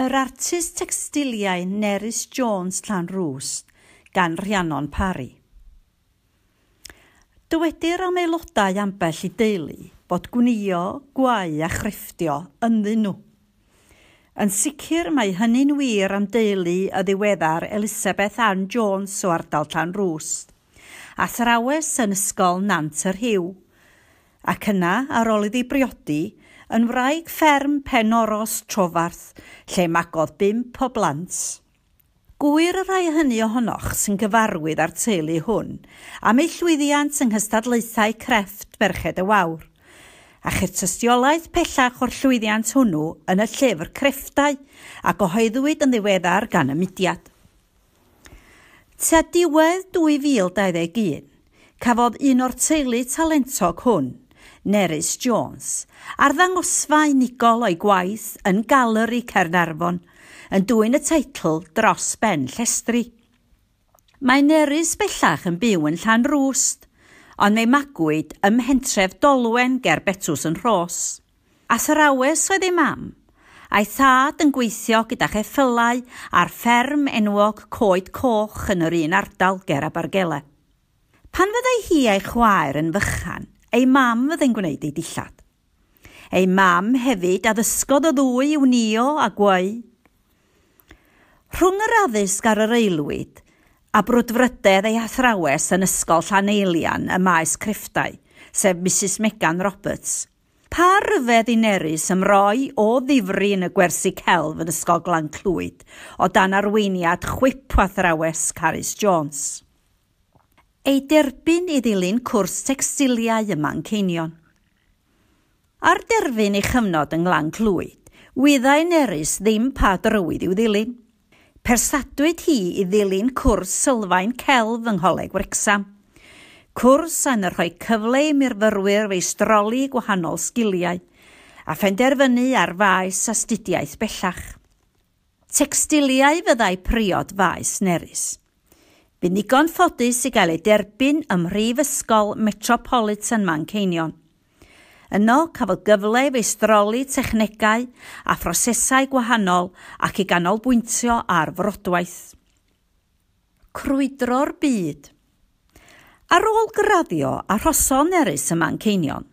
yr artist textiliau Nerys Jones Llanrws gan Rhiannon Parry. Dywedir am aelodau ambell i deulu bod gwnio, gwau a chrefftio ynddyn nhw. Yn sicr mae hynny'n wir am deulu y ddiweddar Elizabeth Ann Jones o ardal Llanrws, a thrawes yn ysgol Nant yr Hiw, ac yna ar ôl iddi briodi, yn wraig fferm Penoros Trofarth, lle magodd bimp o blant. Gwyr y rhai hynny ohonoch sy'n gyfarwydd ar teulu hwn, am ei llwyddiant yng nghystadlaethau crefft Berched y Wawr. A chyr tystiolaeth pellach o'r llwyddiant hwnnw yn y llyfr crefftau a gyhoeddwyd yn ddiweddar gan y mudiad. Tua diwedd 2021, cafodd un o'r teulu talentog hwn, Nerys Jones, ar ddangosfa unigol o'i gwaith yn galeri Cernarfon, yn dwy'n y teitl Dros Ben Llestri. Mae Nerys bellach yn byw yn Llan Rwst, ond mae magwyd ym mhentref Dolwen ger Betws yn Rhos. A yr awes oedd ei mam, a'i thad yn gweithio gyda cheffylau ar fferm enwog Coed Coch yn yr un ardal ger Abergele. Pan fyddai hi a'i chwaer yn fychan, Ei mam fydde'n gwneud ei dillad. Ei mam hefyd addysgodd y ddwy i wnio a gweu. Rhwng yr addysg ar yr eilwyd, a brwdfrydedd ei athrawes yn ysgol Llanelian y maes crefftau, sef Mrs Megan Roberts, pa ryfedd unerus ymroi o ddifri yn y gwersi celf yn ysgol Glan Clwyd o dan arweiniad chwip athrawes Caris Jones ei derbyn i ddilyn cwrs textiliau yma'n ceinion. Ar derfyn ei chyfnod yng Nglan Clwyd, wyddau Nerys ddim pa drywydd i'w ddilyn. Persadwyd hi i ddilyn cwrs sylfaen celf yng Ngholeg Wrecsam. Cwrs yn rhoi cyfle i myrfyrwyr feistroli gwahanol sgiliau a phenderfynu ar faes astudiaeth bellach. Textiliau fyddai priod faes Nerys – Bydd nigon ffodus i gael ei derbyn ym Mhrifysgol Metropolitan Manceinion. Yno cafodd gyfle i feistroli technegau a phrosesau gwahanol ac i ganolbwyntio ar frodwaith. Crwydro'r byd Ar ôl graddio a rhoson erys y Manceinion,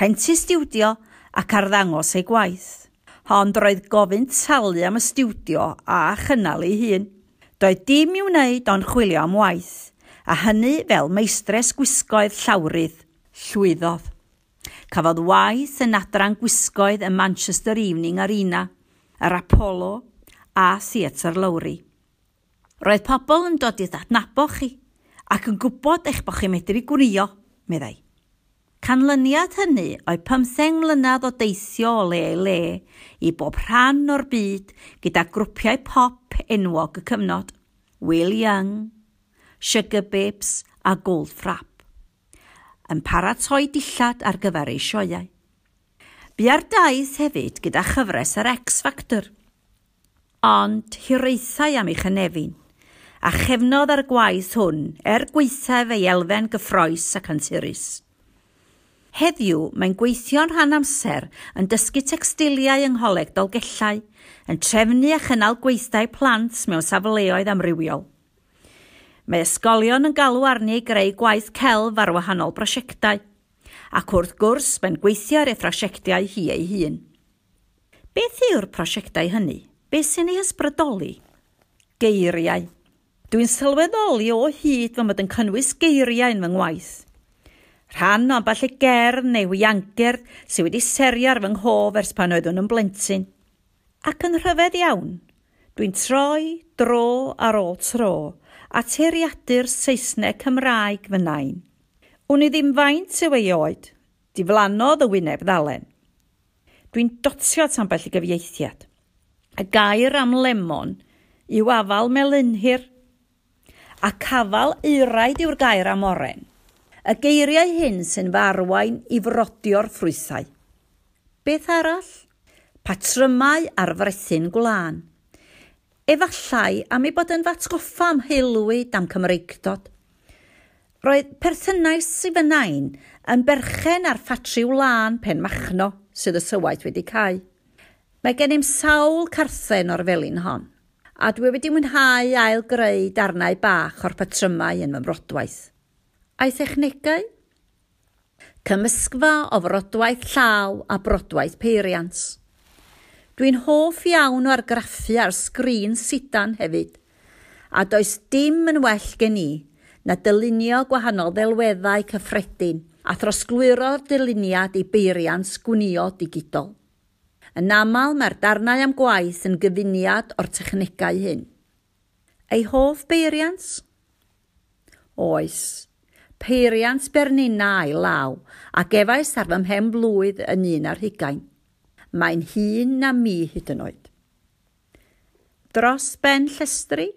rhentu stiwdio ac arddangos ei gwaith. Ond roedd gofyn talu am y stiwdio a chynnal ei hun. Doedd dim i'w wneud ond chwilio am waith, a hynny fel meistres gwisgoedd llawrydd, llwyddodd. Cafodd waith yn adran gwisgoedd y Manchester Evening Arena, yr Apollo a Theatr Lowry. Roedd pobl yn dod i ddadnabod chi ac yn gwybod eich bod chi'n medru gwrio, meddai. Canlyniad hynny oedd 15 mlynedd o deithio o le i le i bob rhan o'r byd gyda grwpiau pop enwog y cyfnod, Will Young, Sugar Babes a Goldfrap. yn paratoi dillad ar gyfer ei sioiau. Bu ar daith hefyd gyda chyfres yr X Factor, ond hiraethau am ei chynefin, a chefnodd ar gwaith hwn er gweithaf ei elfen gyffroes ac anturus. Heddiw, mae'n gweithio'n rhan amser yn dysgu textiliau yng Ngholeg Dolgellau, yn trefnu a chynnal gweithdau plant mewn safleoedd amrywiol. Mae ysgolion yn galw arni i greu gwaith celf ar wahanol brosiectau, ac wrth gwrs mae'n gweithio ar ei phrosiectau hi ei hun. Beth yw'r prosiectau hynny? Be sy'n ei ysbrydoli? Geiriau. Dwi'n sylweddoli o hyd fy mod yn cynnwys geiriau yn fy ngwaith – rhan o amball y ger neu wiangerdd sydd wedi serio ar fy nghof ers pan oeddwn yn blentyn. Ac yn rhyfedd iawn, dwi'n troi dro ar ôl tro a teiriadur Saesneg Cymraeg fy nain. Wni ddim faint yw ei oed, diflannodd y wyneb ddalen. Dwi'n dotio tan bell i gyfieithiad. Y gair am lemon yw afal melynhir, a cafal eiraid yw'r gair am oren y geiriau hyn sy'n farwain i frodio'r ffrwythau. Beth arall? Patrymau ar freithyn gwlân. Efallai am ei bod yn fatgoffa am heilwyd am Cymreigdod. Roedd perthynais i yn berchen ar ffatri wlân pen machno sydd y sywaith wedi cael. Mae gennym sawl carthen o'r felin hon, a dwi wedi mwynhau ail greu darnau bach o'r patrymau yn fy mrodwaith a'i thechnegau. Cymysgfa o frodwaith llaw a brodwaith peiriant. Dwi'n hoff iawn o argraffu ar sgrin sidan hefyd, a does dim yn well gen i na dylunio gwahanol ddelweddau cyffredin a throsglwyro'r dyluniad i beiriant gwnio digidol. Yn aml mae'r darnau am gwaith yn gyfuniad o'r technegau hyn. Ei hoff beiriant? Oes, peiriant Bernina i law a gefais ar fy mhen blwydd yn un ar hugain. Mae'n hun na mi hyd yn oed. Dros ben llestri,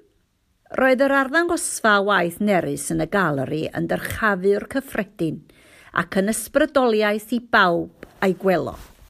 roedd yr arddangosfa waith nerys yn y galeri yn dyrchafu'r cyffredin ac yn ysbrydoliaeth i bawb a'i gwelo.